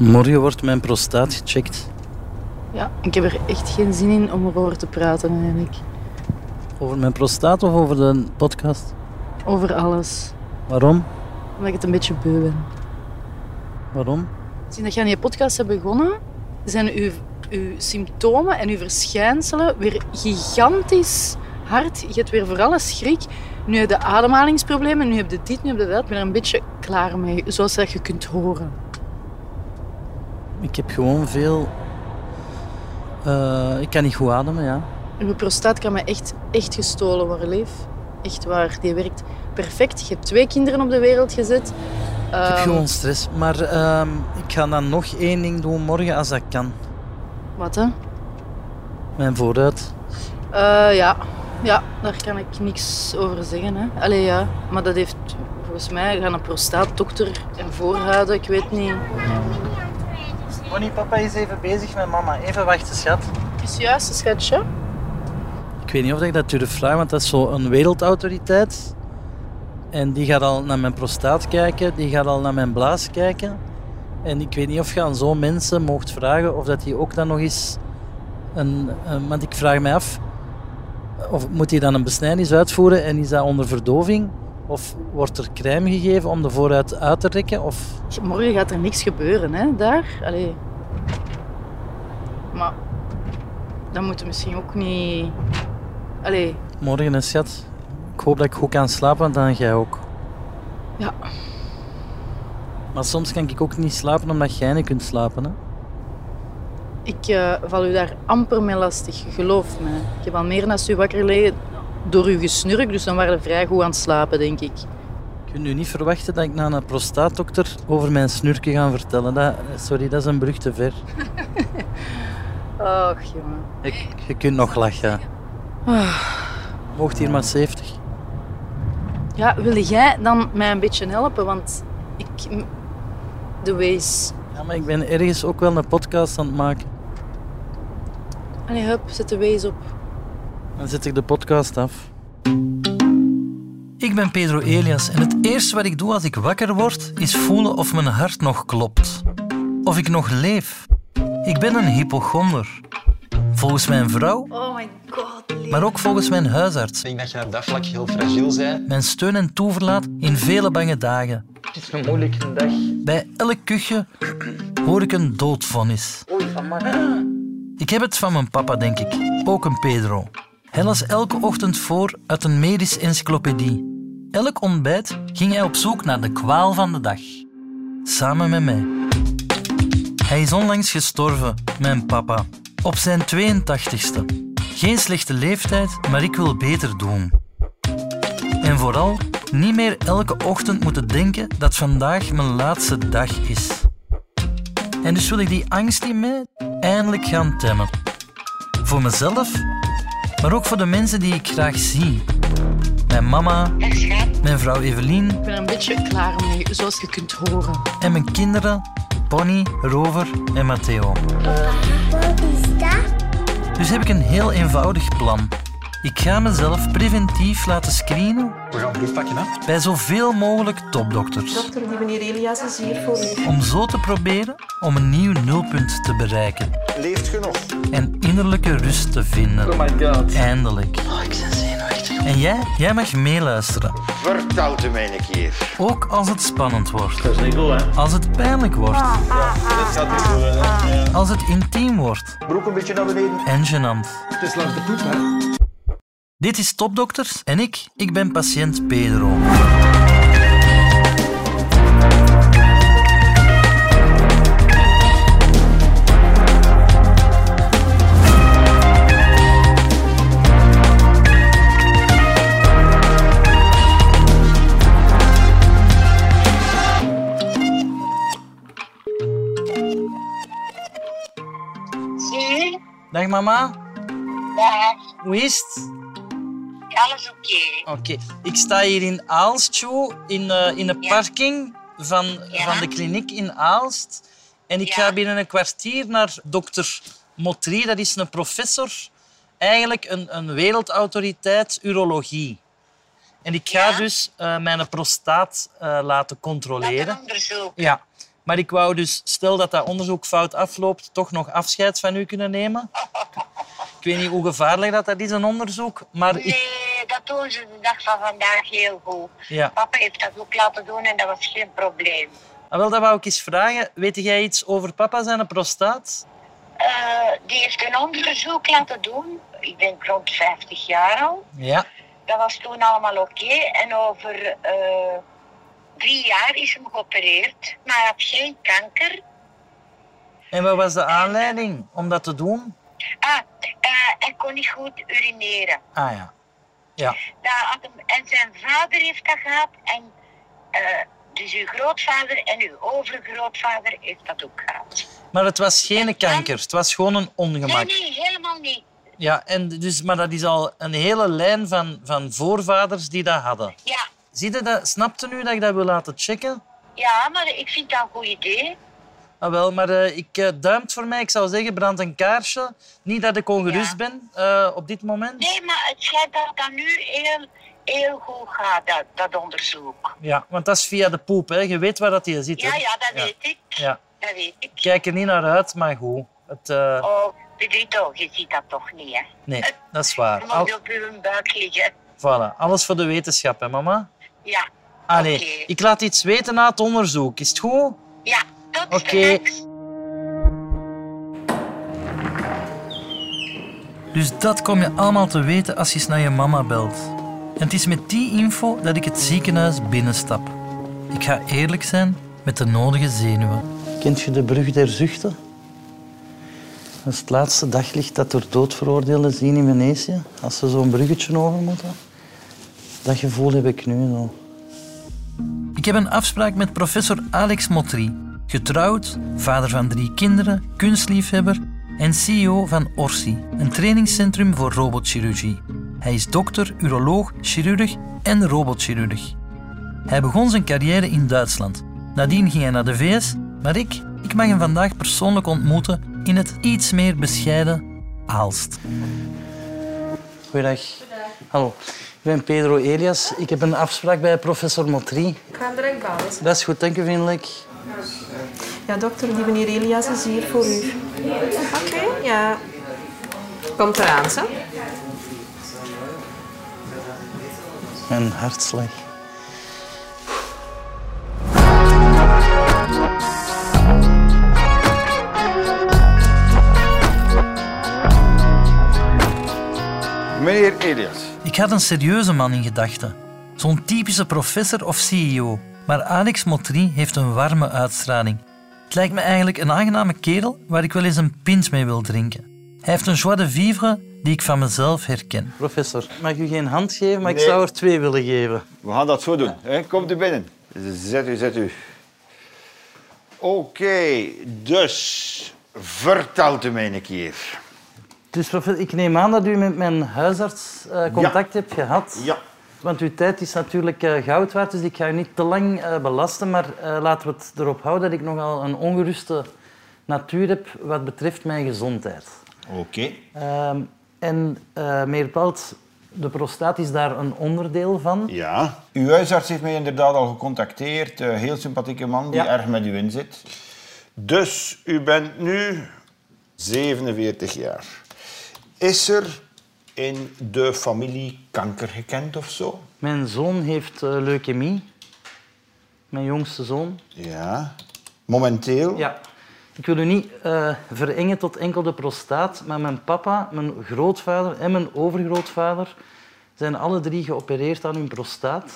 Morgen wordt mijn prostaat gecheckt. Ja, ik heb er echt geen zin in om erover te praten eigenlijk. Over mijn prostaat of over de podcast? Over alles. Waarom? Omdat ik het een beetje beu ben. Waarom? Sinds dat je aan je podcast hebt begonnen, zijn uw, uw symptomen en uw verschijnselen weer gigantisch hard. Je hebt weer voor alles schrik. Nu heb je ademhalingsproblemen, nu heb je dit, nu heb je dat. Ik ben er een beetje klaar mee, zoals dat je kunt horen. Ik heb gewoon veel... Uh, ik kan niet goed ademen, ja. Uw prostaat kan me echt, echt gestolen worden, lief. Echt waar, die werkt perfect. Je hebt twee kinderen op de wereld gezet. Ik heb Ehm, gewoon stress. Maar ehm, ik ga dan nog één ding doen morgen als dat kan. Wat, hè? Mijn vooruit. Eh, ja. ja, daar kan ik niks over zeggen. Hè. Allee, ja. Maar dat heeft volgens mij gaan een prostaatdokter en voorhouden. Ik weet niet. Bonnie, papa is even bezig met mama. Even wachten, schat. Is juist, schatje? Ik weet niet of ik dat durf vragen, want dat is zo een wereldautoriteit. En die gaat al naar mijn prostaat kijken, die gaat al naar mijn blaas kijken. En ik weet niet of je aan zo'n mensen mocht vragen of dat die ook dan nog eens een... een want ik vraag mij af, of moet hij dan een besnijdenis uitvoeren en is dat onder verdoving? Of wordt er crème gegeven om de vooruit uit te rekken? Of... Morgen gaat er niks gebeuren, hè, daar. Allee. Maar dan moeten we misschien ook niet... Allee, Morgen, hè, schat. Ik hoop dat ik goed kan slapen, dan jij ook. ja. Maar soms kan ik ook niet slapen omdat jij niet kunt slapen. Hè? Ik eh, val u daar amper mee lastig, geloof me. Ik heb al meer naast u wakker gelegen door uw gesnurk, dus dan waren we vrij goed aan het slapen, denk ik. Je kunt nu niet verwachten dat ik naar een prostaatdokter over mijn snurken ga vertellen. Dat, sorry, dat is een brug te ver. Och, jongen. Ik, je kunt nog lachen. Moogt hier maar 70. Ja, wil jij dan mij een beetje helpen? Want ik... De wees. Ja, maar ik ben ergens ook wel een podcast aan het maken. Allee, hup, zet de wees op. Dan zet ik de podcast af. Ik ben Pedro Elias en het eerste wat ik doe als ik wakker word, is voelen of mijn hart nog klopt. Of ik nog leef. Ik ben een hypochonder. Volgens mijn vrouw, Oh my god, maar ook volgens mijn huisarts. Ik denk dat je op dat vlak heel fragiel bent. Mijn steun en toeverlaat in vele bange dagen. Het is een moeilijke dag. Bij elk kuchje hoor ik een doodvonnis. Ik heb het van mijn papa, denk ik. Ook een Pedro. Hij las elke ochtend voor uit een medisch encyclopedie. Elk ontbijt ging hij op zoek naar de kwaal van de dag. Samen met mij. Hij is onlangs gestorven, mijn papa. Op zijn 82ste. Geen slechte leeftijd, maar ik wil beter doen. En vooral niet meer elke ochtend moeten denken dat vandaag mijn laatste dag is. En dus wil ik die angst in mij eindelijk gaan temmen. Voor mezelf, maar ook voor de mensen die ik graag zie. Mijn mama, mijn vrouw Evelien Ik ben er een beetje klaar mee, zoals je kunt horen. en mijn kinderen Bonnie, Rover en Matteo. Wat is dat? Dus heb ik een heel eenvoudig plan. Ik ga mezelf preventief laten screenen We gaan bloed pakken, hè? bij zoveel mogelijk topdokters. Dokter, die meneer Elias is hier voor u. Om zo te proberen om een nieuw nulpunt te bereiken. Leeft genoeg. En innerlijke rust te vinden. Oh my god. Eindelijk. Oh, ik ben zenuwachtig. En jij? Jij mag meeluisteren. Vertelt u mij een keer. Ook als het spannend wordt. Dat is niet goed, hè? Als het pijnlijk wordt. Dit gaat niet goed, hè? Als het intiem wordt. Broek een beetje naar beneden. En gênant. Het is langs de poep, hè? Dit is Topdokters en ik, ik ben patiënt Pedro. Dag mama, daar, hoe is het? alles oké. Oké, ik sta hier in Aalst, in, eh, in de Ja. parking van, Ja. van de kliniek in Aalst. En ik Ja. ga binnen een kwartier naar dokter Motri, dat is een professor, eigenlijk een, een wereldautoriteit urologie. En ik ga Ja. dus eh, mijn prostaat eh, laten controleren. een onderzoek. Ja, Maar ik wou dus, stel dat dat onderzoek fout afloopt, toch nog afscheid van u kunnen nemen. Ik weet niet hoe gevaarlijk dat, dat is, een onderzoek. Maar ik, Nee, dat doen ze de dag van vandaag heel goed. ja. Papa heeft dat ook laten doen en dat was geen probleem. Ah, wel, dat wou ik eens vragen. Weet jij iets over papa zijn prostaat? Eh, die heeft een onderzoek laten doen. Ik denk rond 50 jaar al. Ja. Dat was toen allemaal oké. En over eh, drie jaar is hem geopereerd. Maar hij had geen kanker. En wat was de aanleiding om dat te doen? Ah, eh, hij kon niet goed urineren. Ah ja. Ja. Dat had hem, en zijn vader heeft dat gehad. En eh, dus uw grootvader en uw overgrootvader heeft dat ook gehad. Maar het was geen kanker, het was gewoon een Nee, ongemak. nee, helemaal niet. Ja, en dus, maar dat is al een hele lijn van, van voorvaders die dat hadden. Ja, Zie je dat? Snapte nu dat ik dat wil laten checken? ja, maar ik vind dat een goed idee. Ah, wel, maar eh, ik eh, duimt voor mij. Ik zou zeggen, brand een kaarsje. Niet dat ik ongerust Ja. ben eh, op dit moment. Nee, maar het schijnt dat dat nu heel, heel goed gaat, dat, dat onderzoek. Ja, want dat is via de poep. Hè. Je weet waar dat hier zit. hè? Ja, ja, dat Ja. weet ik. Ja. Dat weet ik. Ik kijk er niet naar uit, maar goed. Het, Oh, je ziet dat toch niet, hè? Nee, dat is waar. Je Al, moet op uw buik liggen. voilà. Alles voor de wetenschap, hè, mama? Ja. Allee, ik laat iets weten na het onderzoek. Is het goed? Ja, tot Oké. straks. Dus dat kom je allemaal te weten als je eens naar je mama belt. En het is met die info dat ik het ziekenhuis binnenstap. Ik ga eerlijk zijn met de nodige zenuwen. Kent je de brug der zuchten? Dat is het laatste daglicht dat door doodveroordeelden zien in Venetië. Als ze zo'n bruggetje over moeten. Dat gevoel heb ik nu zo. Ik heb een afspraak met professor Alex Motri. Getrouwd, vader van drie kinderen, kunstliefhebber en CEO van Orsi, een trainingscentrum voor robotchirurgie. Hij is dokter, uroloog, chirurg en robotchirurg. Hij begon zijn carrière in Duitsland. Nadien ging hij naar de VS, maar ik, ik mag hem vandaag persoonlijk ontmoeten in het iets meer bescheiden Aalst. Goeiedag. Hallo, ik ben Pedro Elias. Ik heb een afspraak bij professor Motri. Ik ga hem direct bellen. Dat is goed, dank u vriendelijk. Ja, dokter, die meneer Elias is hier voor u. Oké, ja. Komt eraan, zo. Mijn hartslag. Meneer Elias. Ik had een serieuze man in gedachten. Zo'n typische professor of CEO. Maar Alex Motri heeft een warme uitstraling. Het lijkt me eigenlijk een aangename kerel waar ik wel eens een pint mee wil drinken. Hij heeft een joie de vivre die ik van mezelf herken. Professor, mag ik u geen hand geven, maar ik zou er twee willen geven. We gaan dat zo doen. Hè? Komt u binnen. Zet u, zet u. Oké, dus vertelt u mij een keer. Dus professor, ik neem aan dat u met mijn huisarts eh, contact hebt gehad. Ja. Want uw tijd is natuurlijk eh, goud waard, dus ik ga u niet te lang eh, belasten. Maar laten we het erop houden dat ik nogal een ongeruste natuur heb wat betreft mijn gezondheid. Oké. Ehm, en meer bepaald, de prostaat is daar een onderdeel van. Ja. Uw huisarts heeft mij inderdaad al gecontacteerd. Heel sympathieke man die Ja. erg met u in zit. Dus u bent nu 47 jaar. Is er in de familie kanker gekend of zo? Mijn zoon heeft eh, leukemie. Mijn jongste zoon. Ja. Momenteel? Ja. Ik wil u niet eh, verengen tot enkel de prostaat, maar mijn papa, mijn grootvader en mijn overgrootvader zijn alle drie geopereerd aan hun prostaat.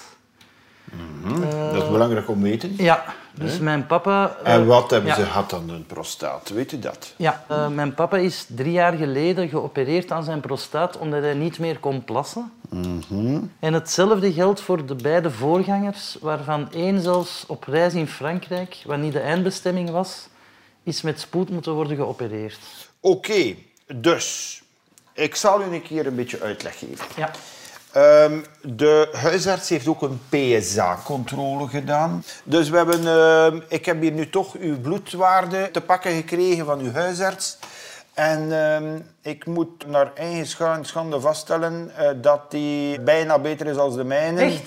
Dat is belangrijk om te weten. Ja, dus mijn papa... eh, En wat hebben ja. ze gehad aan hun prostaat? Weet u dat? Ja, eh, mijn papa is drie jaar geleden geopereerd aan zijn prostaat omdat hij niet meer kon plassen. En hetzelfde geldt voor de beide voorgangers, waarvan één zelfs op reis in Frankrijk, wat niet de eindbestemming was, is met spoed moeten worden geopereerd. Oké, dus ik zal u een keer een beetje uitleg geven. Ja. Ehm, de huisarts heeft ook een PSA-controle gedaan. Dus we hebben, ehm, ik heb hier nu toch uw bloedwaarde te pakken gekregen van uw huisarts. En ehm, ik moet naar eigen scha- schande vaststellen eh, dat die bijna beter is dan de mijne. Echt?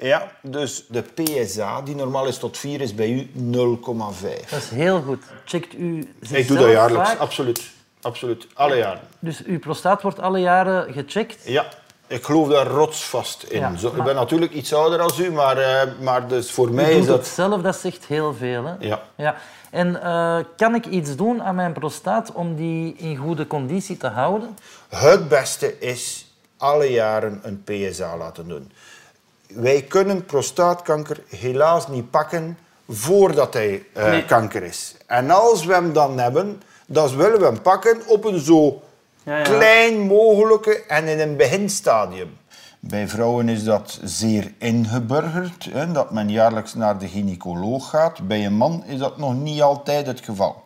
Ja, dus de PSA, die normaal is tot 4, is bij u 0,5. Dat is heel goed. Checkt u Ik zichzelf doe dat jaarlijks, vaak? absoluut. Absoluut, alle jaren. Dus uw prostaat wordt alle jaren gecheckt? Ja, ik geloof daar rotsvast in. Ja, Zo, ik ben natuurlijk iets ouder als u, maar, eh, maar dus voor mij is dat... zelf, dat zegt heel veel. Hè? Ja. Ja. En eh, kan ik iets doen aan mijn prostaat om die in goede conditie te houden? Het beste is alle jaren een PSA laten doen. Wij kunnen prostaatkanker helaas niet pakken voordat hij eh, Nee. kanker is. En als we hem dan hebben, dan willen we hem pakken op een zo Klein mogelijke en in een beginstadium. Bij vrouwen is dat zeer ingeburgerd, hè, dat men jaarlijks naar de gynaecoloog gaat. Bij een man is dat nog niet altijd het geval.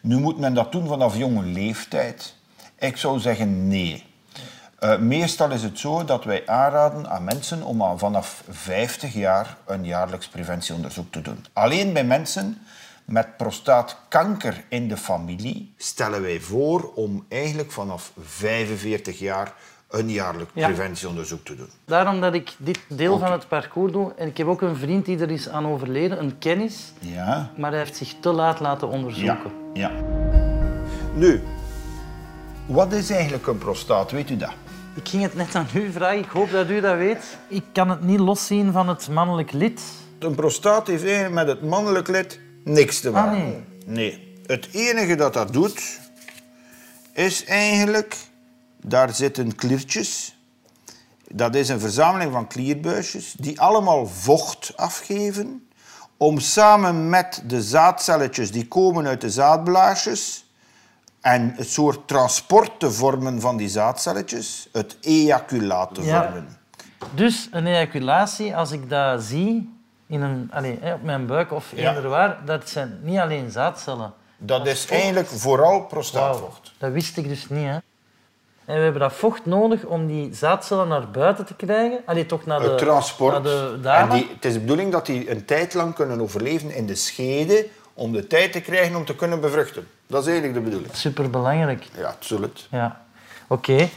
Nu moet men dat doen vanaf jonge leeftijd. Ik zou zeggen nee. Eh, meestal is het zo dat wij aanraden aan mensen om al vanaf 50 jaar een jaarlijks preventieonderzoek te doen. Alleen bij mensen met prostaatkanker in de familie stellen wij voor om eigenlijk vanaf 45 jaar een jaarlijks Ja. preventieonderzoek te doen. Daarom dat ik dit deel van het parcours doe. En ik heb ook een vriend die er is aan overleden, een kennis. Ja? Maar hij heeft zich te laat laten Ja. onderzoeken. ja. Nu, wat is eigenlijk een prostaat? Weet u dat? Ik ging het net aan u vragen. Ik hoop dat u dat weet. Ik kan het niet loszien van het mannelijk lid. Een prostaat heeft eigenlijk met het mannelijk lid niks te maken. Ah, nee. Nee. Het enige dat dat doet, is eigenlijk... Daar zitten kliertjes. Dat is een verzameling van klierbuisjes die allemaal vocht afgeven om samen met de zaadcelletjes die komen uit de zaadblaasjes en het soort transport te vormen van die zaadcelletjes, het ejaculaat te Ja. vormen. Dus een ejaculatie, als ik dat zie in een, allee, hè, op mijn buik of eender waar, dat zijn niet alleen zaadcellen. Dat is eigenlijk vooral prostaatvocht. Dat wist ik dus niet. Hè. En we hebben dat vocht nodig om die zaadcellen naar buiten te krijgen. Allee, toch naar de, Het transport. naar de en die, het is de bedoeling dat die een tijd lang kunnen overleven in de schede om de tijd te krijgen om te kunnen bevruchten. Dat is eigenlijk de bedoeling. Superbelangrijk. Ja, absoluut. Ja. Oké.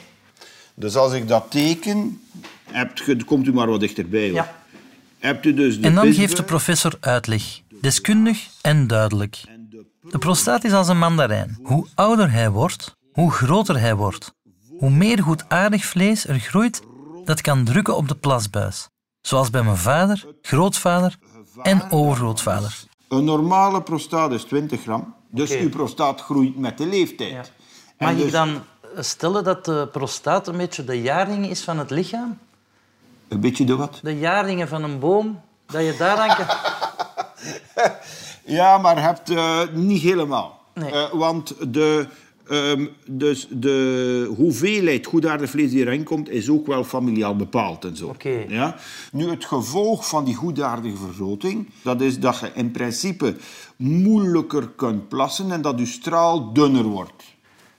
Dus als ik dat teken, hebt, ge- komt u maar wat dichterbij. Hoor. Ja. Hebt u dus de En dan geeft de professor uitleg. Deskundig en duidelijk. De prostaat is als een mandarijn. Hoe ouder hij wordt, hoe groter hij wordt. Hoe meer goedaardig vlees er groeit, dat kan drukken op de plasbuis. Zoals bij mijn vader, grootvader en overgrootvader. Een normale prostaat is 20 gram. Dus uw prostaat groeit met de leeftijd. Mag dus- ik dan stellen dat de prostaat een beetje de jaarring is van het lichaam? Een beetje de wat? De jaarringen van een boom, dat je daaraan kan... Ja, maar hebt eh, niet helemaal. Nee. Eh, want de, ehm, dus de hoeveelheid goedaardig vlees die erin komt, is ook wel familiaal bepaald en zo. Oké. Ja? Nu, het gevolg van die goedaardige vergroting, dat is dat je in principe moeilijker kunt plassen en dat je straal dunner wordt.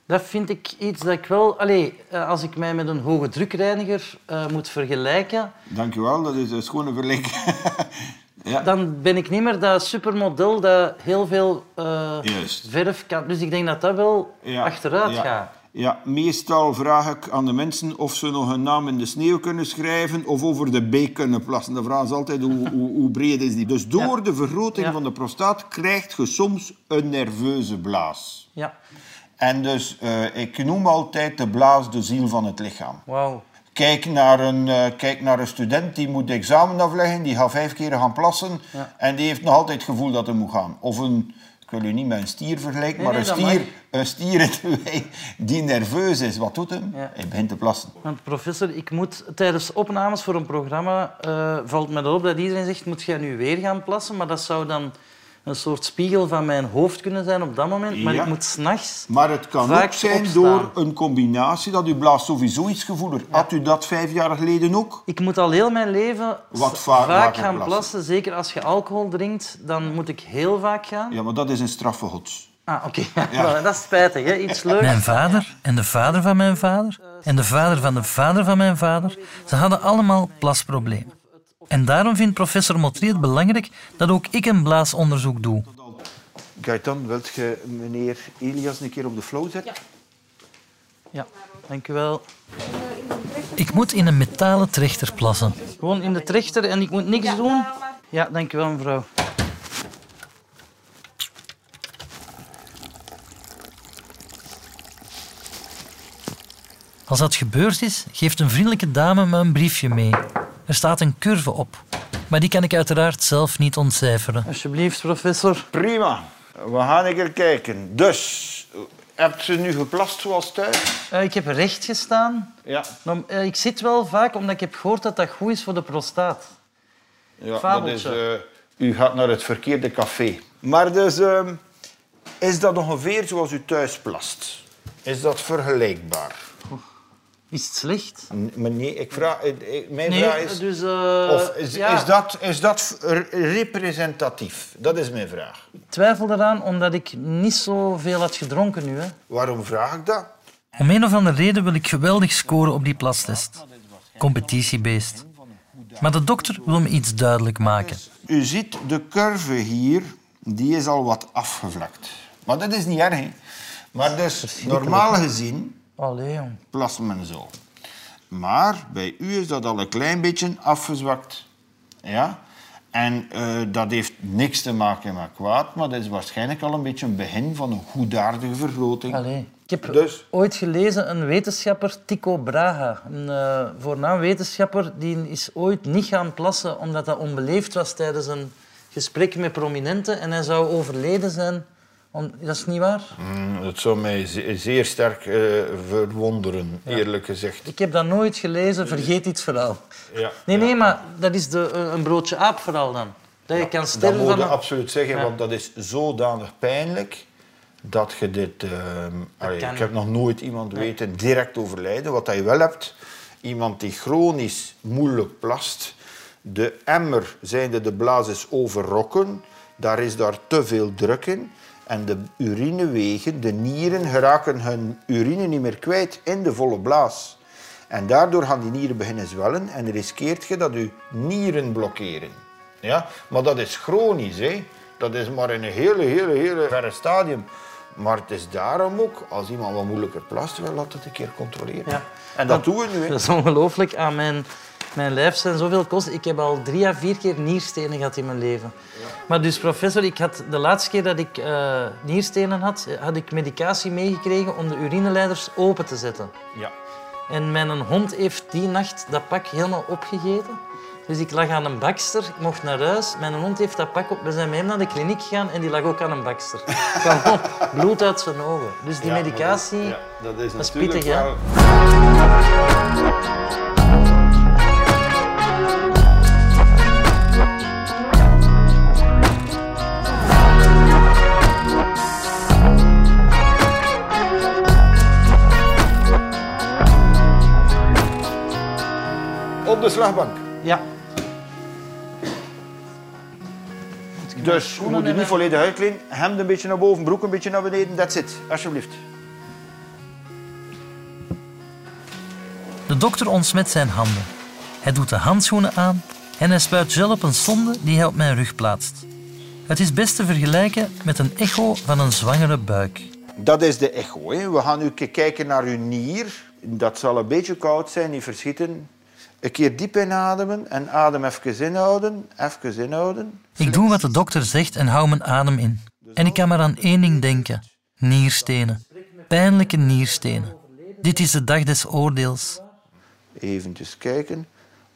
Dat vind ik iets dat ik wel... Allee, eh, als ik mij met een hoge drukreiniger eh, moet vergelijken, Dank u wel, dat is een schone vergelijking. ja. dan ben ik niet meer dat supermodel dat heel veel eh, verf kan. Dus ik denk dat dat wel Ja, achteruit ja. gaat. Ja, meestal vraag ik aan de mensen of ze nog een naam in de sneeuw kunnen schrijven of over de beek kunnen plassen. De vraag is altijd hoe, hoe, hoe breed is die. Dus door de vergroting van de prostaat krijg je soms een nerveuze blaas. Ja, En dus, eh, ik noem altijd de blaas de ziel van het lichaam. Kijk naar, een, eh, kijk naar een student die moet examen afleggen, die gaat vijf keer gaan plassen Ja. en die heeft nog altijd het gevoel dat hij moet gaan. Of een, ik wil u niet met een stier vergelijken, Nee, maar nee, een stier, een stier in de wei die nerveus is, wat doet hem? Ja. Hij begint te plassen. Want professor, ik moet tijdens opnames voor een programma eh, valt me erop dat iedereen zegt moet jij nu weer gaan plassen, maar dat zou dan een soort spiegel van mijn hoofd kunnen zijn op dat moment. Maar Ja. ik moet s'nachts... Maar het kan Vaak ook zijn opstaan. door een combinatie dat uw blaas sowieso iets gevoeliger. Had u dat vijf jaar geleden ook? Ik moet al heel mijn leven Wat vaak gaan plassen. plassen. Zeker als je alcohol drinkt, dan moet ik heel vaak gaan. Ja, maar dat is een straffe gods. Ah, oké. dat is spijtig, hè? Iets leuks. Mijn vader en de vader van mijn vader en de vader van de vader van mijn vader, ze hadden allemaal plasproblemen. En daarom vindt professor Motri het belangrijk dat ook ik een blaasonderzoek doe. Gaetan, wilt je meneer Elias een keer op de flow zetten? Ja, dank u wel. Ik moet in een metalen trechter plassen. Gewoon in de trechter en ik moet niks doen. Ja, dankjewel mevrouw. Als dat gebeurd is, geeft een vriendelijke dame me een briefje mee. Er staat een curve op. Maar die kan ik uiteraard zelf niet ontcijferen. Alsjeblieft, professor. Prima. We gaan een keer kijken. Dus, hebt ze nu geplast zoals thuis? Eh, ik heb recht gestaan. Ja. Maar, eh, ik zit wel vaak omdat ik heb gehoord dat dat goed is voor de prostaat. Ja, dat is, Fabeltje. eh, u gaat naar het verkeerde café. Maar dus, ehm, is dat ongeveer zoals u thuis plast? Is dat vergelijkbaar? Is het slecht? N- Maar nee, ik vraag, eh, eh, mijn Nee, vraag is... dus... eh, Of is, ja, is, dat, is dat representatief? Dat is mijn vraag. Ik twijfel eraan omdat ik niet zoveel had gedronken nu. Hè. Waarom vraag ik dat? Om een of andere reden wil ik geweldig scoren op die plastest. Competitiebeest. Maar de dokter wil me iets duidelijk maken. U ziet de curve hier, die is al wat afgevlakt. Maar dat is niet erg. hè. Maar dus, normaal gezien Allee, jong. men zo. Maar bij u is dat al een klein beetje afgezwakt. Ja? En eh, dat heeft niks te maken met kwaad, maar dat is waarschijnlijk al een beetje een begin van een goedaardige vergroting. Allee. Ik heb Dus? ooit gelezen, een wetenschapper, Tycho Brahe, een eh, voornaam wetenschapper, die is ooit niet gaan plassen omdat dat onbeleefd was tijdens een gesprek met prominenten en hij zou overleden zijn. Om, dat is niet waar? Mm, Het zou mij ze- zeer sterk eh, verwonderen, eerlijk gezegd. Ik heb dat nooit gelezen, vergeet dit verhaal. Ja. Nee, nee, maar dat is de, eh, een broodje aap verhaal dan. Dat je kan Dat sterven moet je een... absoluut zeggen, want dat is zodanig pijnlijk dat je dit... allee, kan ik heb nog nooit iemand weten direct overlijden. Wat je wel hebt, iemand die chronisch moeilijk plast, de emmer, zijnde de blaas, is overrokken, daar is daar te veel druk in. En de urinewegen, de nieren, geraken hun urine niet meer kwijt in de volle blaas. En daardoor gaan die nieren beginnen zwellen en riskeert je dat je nieren blokkeren. Ja? Maar dat is chronisch. Hè? Dat is maar in een hele, hele, hele verre stadium. Maar het is daarom ook, als iemand wat moeilijker plast, wel laat het een keer controleren. Ja. En dat doen we nu. Hè? Dat is ongelooflijk. Aan mijn, mijn lijf zijn zoveel kosten. Ik heb al drie à vier keer nierstenen gehad in mijn leven. Maar dus professor, ik had, de laatste keer dat ik eh, nierstenen had, had ik medicatie meegekregen om de urineleiders open te zetten. Ja. En mijn hond heeft die nacht dat pak helemaal opgegeten. Dus ik lag aan een bakster, ik mocht naar huis. Mijn hond heeft dat pak op. We zijn met hem naar de kliniek gegaan en die lag ook aan een bakster. Gewoon bloed uit zijn ogen. Dus die Ja, medicatie... Dat, ja, dat is dat is natuurlijk pittig, hè? De slagbank. Ja. Dus je moet je niet volledig uitkleden. Hemd een beetje naar boven, broek een beetje naar beneden. That's it. Alsjeblieft. De dokter ontsmet zijn handen. Hij doet de handschoenen aan en hij spuit gel op een sonde die hij op mijn rug plaatst. Het is best te vergelijken met een echo van een zwangere buik. Dat is de echo. Hè. We gaan nu kijken naar uw nier. Dat zal een beetje koud zijn, niet verschieten. Een keer diep inademen en adem even inhouden. Even inhouden. Ik doe wat de dokter zegt en hou mijn adem in. En ik kan maar aan één ding denken. Nierstenen. Pijnlijke nierstenen. Dit is de dag des oordeels. Eventjes kijken.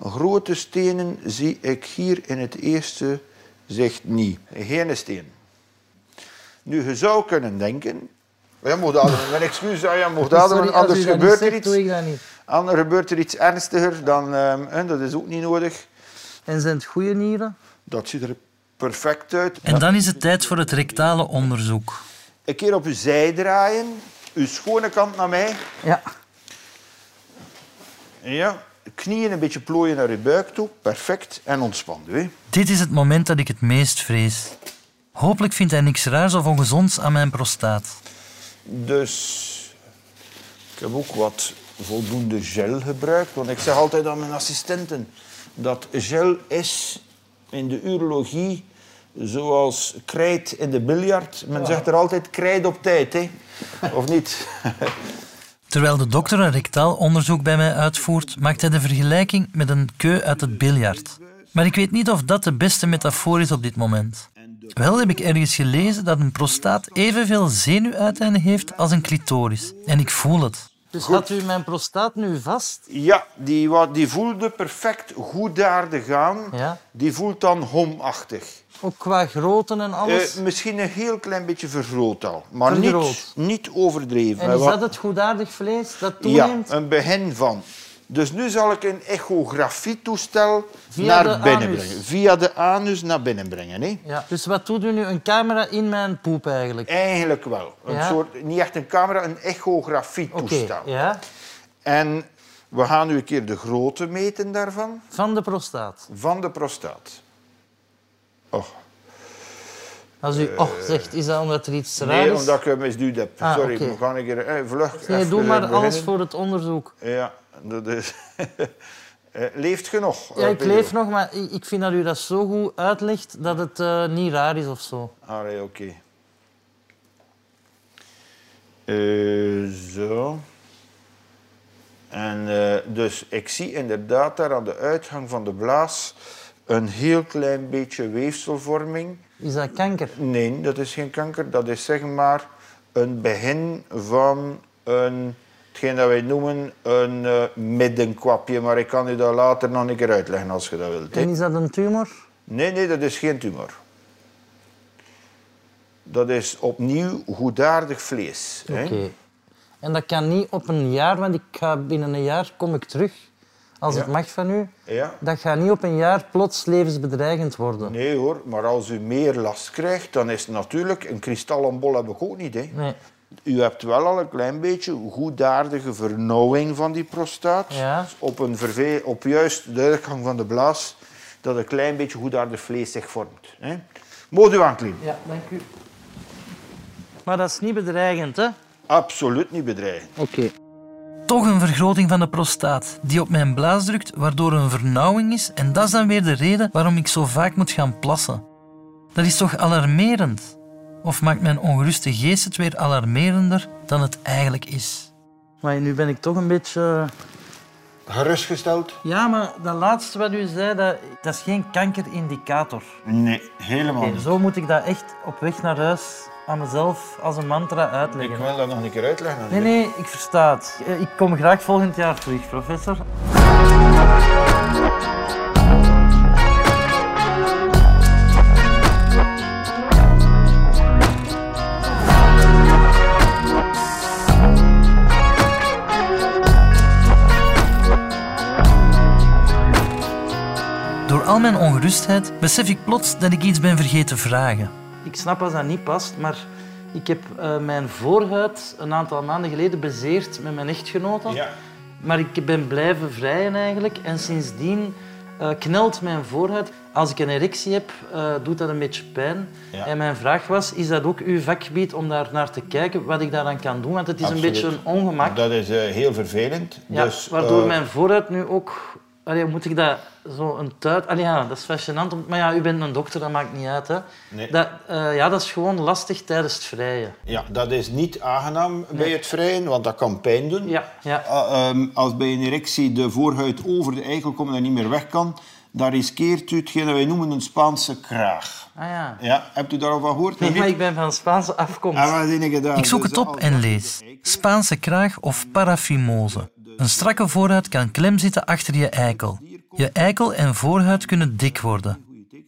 Grote stenen zie ik hier in het eerste zicht niet. Geen steen. Nu, je zou kunnen denken... Ja, mocht ademen. Mijn excuus, ja, ja, mocht ademen, Sorry, als anders u dat gebeurt niet er zegt, iets. doe ik dat niet. Anders gebeurt er iets ernstiger, dan, ehm, hè, dat is ook niet nodig. En zijn het goede nieren? Dat ziet er perfect uit. En dan is het tijd voor het rectale onderzoek. Een keer op uw zij draaien, uw schone kant naar mij. Ja. Ja, knieën een beetje plooien naar uw buik toe. Perfect. En ontspan u. hè. Dit is het moment dat ik het meest vrees. Hopelijk vindt hij niks raars of ongezonds aan mijn prostaat. Dus ik heb ook wat voldoende gel gebruikt. Want ik zeg altijd aan mijn assistenten dat gel is in de urologie zoals krijt in de biljart. Men zegt er altijd krijt op tijd, hè? of niet? Terwijl de dokter een rectaal onderzoek bij mij uitvoert, maakt hij de vergelijking met een keu uit het biljart. Maar ik weet niet of dat de beste metafoor is op dit moment. Wel heb ik ergens gelezen dat een prostaat evenveel zenuwuiteinden heeft als een clitoris. En ik voel het. Dus had u mijn prostaat nu vast? Ja, die, die voelde perfect goedaardig aan. Ja. Die voelt dan homachtig. Ook qua grootte en alles? Eh, misschien een heel klein beetje vergroot al, maar niet, Vergroot. niet overdreven. en is dat het goedaardig vlees dat Ja, toeneemt? een begin van. Dus nu zal ik een echografietoestel Via naar binnen anus. brengen. Via de anus naar binnen brengen. Hè? Ja. Dus wat doet u nu? Een camera in mijn poep eigenlijk? Eigenlijk wel. Een Ja. soort, niet echt een camera, een Oké, echografietoestel. ja. En we gaan nu een keer de grootte meten daarvan, Van de prostaat. van de prostaat. Oh. Als u oh zegt, is dat omdat er iets raar Nee, is? omdat ik hem misduwd heb. Ah, Sorry, oké. we gaan een keer eh, vlug Nee, doe maar alles voor het onderzoek. Ja, dat is... Eh, leeft genoeg? Ja, eh, ik leef nog, maar ik vind dat u dat zo goed uitlegt dat het eh, niet raar is of zo. Allee, oké. Eh, zo. En dus ik zie inderdaad daar aan de uitgang van de blaas een heel klein beetje weefselvorming. Is dat kanker? Nee, dat is geen kanker. Dat is zeg maar een begin van een, hetgeen dat wij noemen een eh, middenkwapje. Maar ik kan u dat later nog een keer uitleggen als je dat wilt. En is dat een tumor? Nee, nee, dat is geen tumor. Dat is opnieuw goedaardig vlees. Oké. En dat kan niet op een jaar, want ik ga binnen een jaar kom ik terug, als Ja. het mag van u. Ja. Dat gaat niet op een jaar plots levensbedreigend worden. Nee hoor, maar als u meer last krijgt, dan is het natuurlijk... Een kristallenbol heb ik ook niet. Hè. Nee. U hebt wel al een klein beetje goedaardige vernauwing van die prostaat. Ja. Op, een verve- op juist de uitgang van de blaas, dat een klein beetje goedaardig vlees zich vormt. Hè. Moet u aankleden. Ja, dank u. Maar dat is niet bedreigend, hè? Absoluut niet bedreigend. Oké. Toch een vergroting van de prostaat die op mijn blaas drukt, waardoor er een vernauwing is. En dat is dan weer de reden waarom ik zo vaak moet gaan plassen. Dat is toch alarmerend? Of maakt mijn ongeruste geest het weer alarmerender dan het eigenlijk is? Maar nu ben ik toch een beetje... Gerustgesteld? Ja, maar dat laatste wat u zei, dat, dat is geen kankerindicator. Nee, helemaal niet. zo moet ik dat echt op weg naar huis aan mezelf als een mantra uitleggen. Ik wil dat nog een keer uitleggen. Nee, nee, ik versta het. Eh, Ik kom graag volgend jaar terug, professor. Al mijn ongerustheid besef ik plots dat ik iets ben vergeten vragen. Ik snap als dat niet past, maar ik heb eh, mijn voorhuid een aantal maanden geleden bezeerd met mijn echtgenote. Ja. Maar ik ben blijven vrijen eigenlijk. En sindsdien eh, knelt mijn voorhuid. Als ik een erectie heb, eh, doet dat een beetje pijn. Ja. En mijn vraag was, is dat ook uw vakgebied om daar naar te kijken, wat ik daaraan kan doen? Want het is Absoluut. een beetje een ongemak. Dat is eh, heel vervelend. Ja, dus, waardoor mijn voorhuid nu ook... Allee, moet ik dat zo een tuit... Allee, ja, dat is fascinant. Maar ja, u bent een dokter, dat maakt niet uit. Hè. Nee. Dat, eh, ja, dat is gewoon lastig tijdens het vrijen. Ja, dat is niet aangenaam bij het vrijen, want dat kan pijn doen. Ja, ja. Ah, ehm, als bij een erectie de voorhuid over de eikel komt en niet meer weg kan, dan riskeert u hetgeen dat wij noemen een Spaanse kraag. Ah ja. Ja, hebt u daarover gehoord? Nee, maar ik ben van Spaanse afkomst. En wat heb je gedaan? Ik zoek Dus het op en lees. Spaanse kraag of parafimose. Een strakke voorhuid kan klem zitten achter je eikel. Je eikel en voorhuid kunnen dik worden.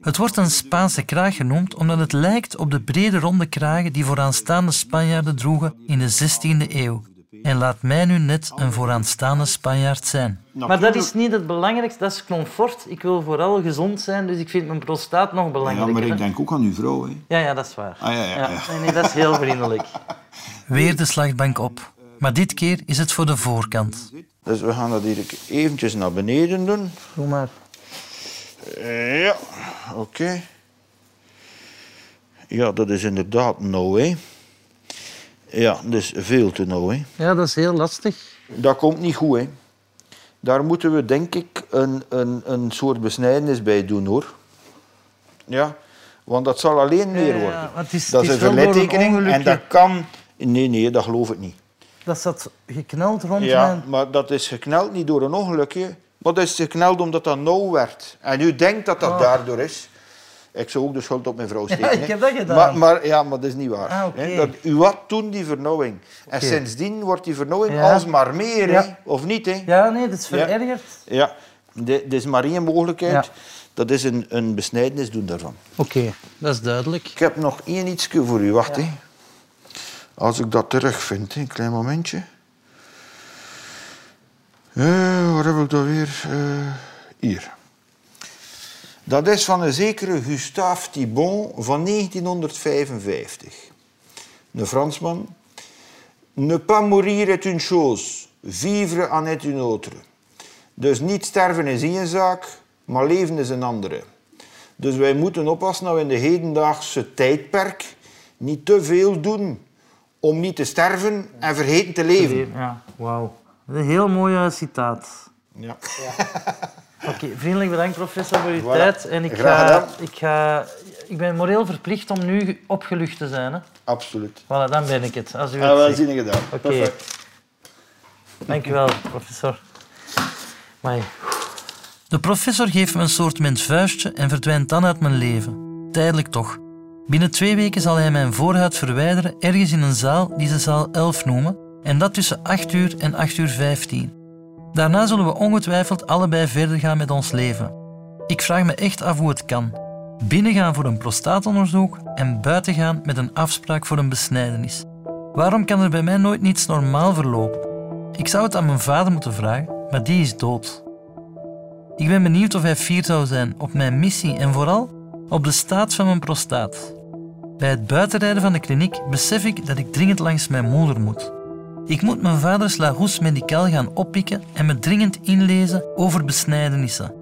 Het wordt een Spaanse kraag genoemd omdat het lijkt op de brede ronde kragen die vooraanstaande Spanjaarden droegen in de 16e eeuw. En laat mij nu net een vooraanstaande Spanjaard zijn. Maar dat is niet het belangrijkste, dat is comfort. Ik wil vooral gezond zijn, dus ik vind mijn prostaat nog Ja, belangrijker. maar hè. ik denk ook aan uw vrouw. Hè. ja, ja, dat is waar. Ah, ja, ja, ja. Nee, nee, dat is heel vriendelijk. Weer de slagbank op. Maar dit keer is het voor de voorkant. Dus we gaan dat hier eventjes naar beneden doen. Doe maar. Ja, oké. Ja, dat is inderdaad nauw, hè. Ja, dat is veel te nauw, hè. Ja, dat is heel lastig. Dat komt niet goed, hè. Daar moeten we, denk ik, een, een, een soort besnijdenis bij doen, hoor. Ja, want dat zal alleen meer ja, worden. want het is- dat het is is een verlittekening en dat kan... Nee, nee, dat geloof ik niet. Dat zat gekneld rond Ja, mijn... maar dat is gekneld niet door een ongelukje. Maar dat is gekneld omdat dat nauw werd. En u denkt dat dat Oh. daardoor is. Ik zou ook de schuld op mijn vrouw steken. ik hè. heb dat gedaan. Maar, maar, ja, maar dat is niet waar. Ah. Dat, u had toen die vernauwing. En sindsdien wordt die vernauwing Ja. alsmaar meer, Ja. hè? of niet? Hè? Ja, nee, dat is Ja. verergerd. Ja, dit is maar één mogelijkheid. Ja. Dat is een, een besnijdenis doen daarvan. Oké, dat is duidelijk. Ik heb nog één ietsje voor u. Wacht, hè. Als ik dat terugvind, een klein momentje. Eh, waar heb ik dat weer? Eh, hier. Dat is van een zekere Gustave Thibon van 1955. Een Fransman. Ne pas mourir est une chose, vivre en est une autre. Dus niet sterven is één zaak, maar leven is een andere. Dus wij moeten oppassen dat we in de hedendaagse tijdperk niet te veel doen om niet te sterven en vergeten te leven. Ja, wauw. Een heel mooi citaat. Ja. Oké, vriendelijk bedankt professor voor uw Voilà. tijd. En ik Graag ga, ik ga... Ik ben moreel verplicht om nu opgelucht te zijn. Hè? Absoluut. Voilà, dan ben ik het. Als u het wel zegt. zin gedaan. Oké. Perfect. Dank u wel, professor. Maar De professor geeft me een soort mens vuistje en verdwijnt dan uit mijn leven. Tijdelijk toch. Binnen twee weken zal hij mijn voorhuid verwijderen ergens in een zaal die ze zaal 11 noemen, en dat tussen 8 uur en 8 uur 15. Daarna zullen we ongetwijfeld allebei verder gaan met ons leven. Ik vraag me echt af hoe het kan. Binnengaan voor een prostaatonderzoek en buiten gaan met een afspraak voor een besnijdenis. Waarom kan er bij mij nooit niets normaal verlopen? Ik zou het aan mijn vader moeten vragen, maar die is dood. Ik ben benieuwd of hij fier zou zijn op mijn missie en vooral op de staat van mijn prostaat. Bij het buitenrijden van de kliniek besef ik dat ik dringend langs mijn moeder moet. Ik moet mijn vaders Larousse Medical gaan oppikken en me dringend inlezen over besnijdenissen.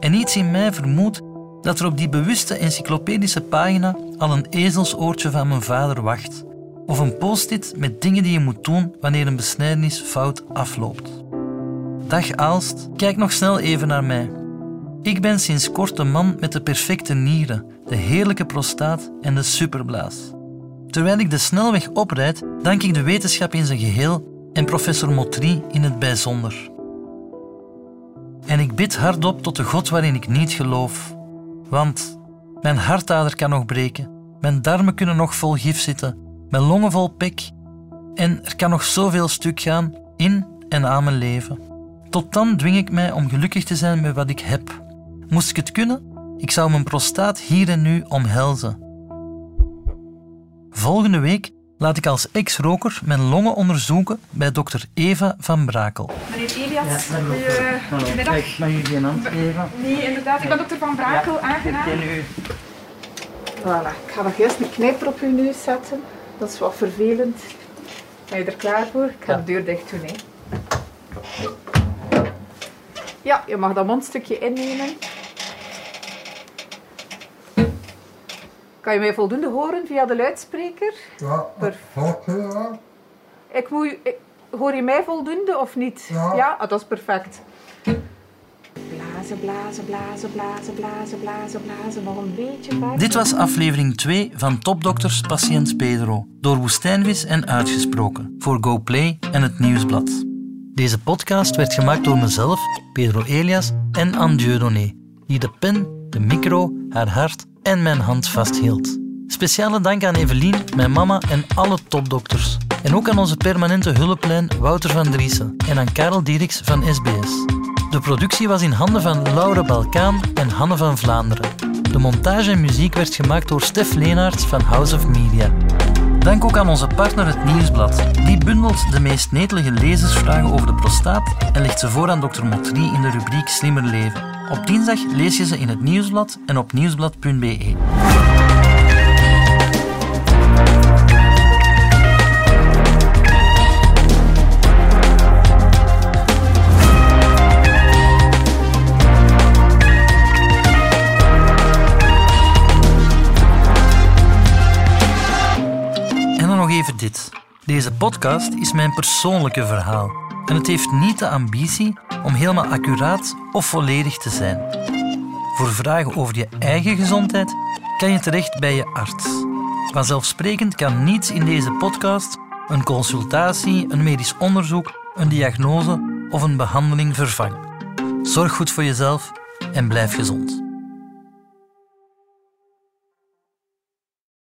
En iets in mij vermoedt dat er op die bewuste encyclopedische pagina al een ezelsoortje van mijn vader wacht. Of een post-it met dingen die je moet doen wanneer een besnijdenis fout afloopt. Dag Aalst, kijk nog snel even naar mij. Ik ben sinds kort de man met de perfecte nieren, de heerlijke prostaat en de superblaas. Terwijl ik de snelweg oprijd, dank ik de wetenschap in zijn geheel en professor Motry in het bijzonder. En ik bid hardop tot de God waarin ik niet geloof. Want mijn hartader kan nog breken, mijn darmen kunnen nog vol gif zitten, mijn longen vol pek en er kan nog zoveel stuk gaan in en aan mijn leven. Tot dan dwing ik mij om gelukkig te zijn met wat ik heb. Moest ik het kunnen, ik zou mijn prostaat hier en nu omhelzen. Volgende week laat ik als ex-roker mijn longen onderzoeken bij dokter Eva van Brakel. Meneer Elias, goedemiddag. Kijk, mag u geen hand geven? Nee, inderdaad, ik ben dokter Van Brakel, aangenaam. Ken u? Voilà, ik ga nog eerst een knijper op uw neus zetten. Dat is wat vervelend. Ben je er klaar voor? Ik ga Ja. de deur dicht doen. Hè. Ja, je mag dat mondstukje innemen. Kan je mij voldoende horen via de luidspreker? Ja, Perfect. ja. Ik moet, ik- hoor je mij voldoende of niet? Ja. Ah, dat is perfect. Blazen, blazen, blazen, blazen, blazen, blazen, blazen. Nog een beetje verder. Dit was aflevering 2 van Topdokters Patiënt Pedro, door Woestijnvis en uitgesproken, voor GoPlay en het Nieuwsblad. Deze podcast werd gemaakt door mezelf, Pedro Elias en Anne Dieudonné, die de pen, de micro, haar hart en mijn hand vasthield. Speciale dank aan Evelien, mijn mama en alle topdokters. En ook aan onze permanente hulplijn Wouter van Driessen en aan Karel Dieriks van SBS. De productie was in handen van Laure Balkaan en Hanne van Vlaanderen. De montage en muziek werd gemaakt door Stef Leenaerts van House of Media. Dank ook aan onze partner Het Nieuwsblad. Die bundelt de meest netelige lezersvragen over de prostaat en legt ze voor aan Dr. Motry in de rubriek Slimmer Leven. Op dinsdag lees je ze in Het Nieuwsblad en op nieuwsblad.be. even dit. Deze podcast is mijn persoonlijke verhaal. En het heeft niet de ambitie om helemaal accuraat of volledig te zijn. Voor vragen over je eigen gezondheid kan je terecht bij je arts. Vanzelfsprekend kan niets in deze podcast een consultatie, een medisch onderzoek, een diagnose of een behandeling vervangen. Zorg goed voor jezelf en blijf gezond.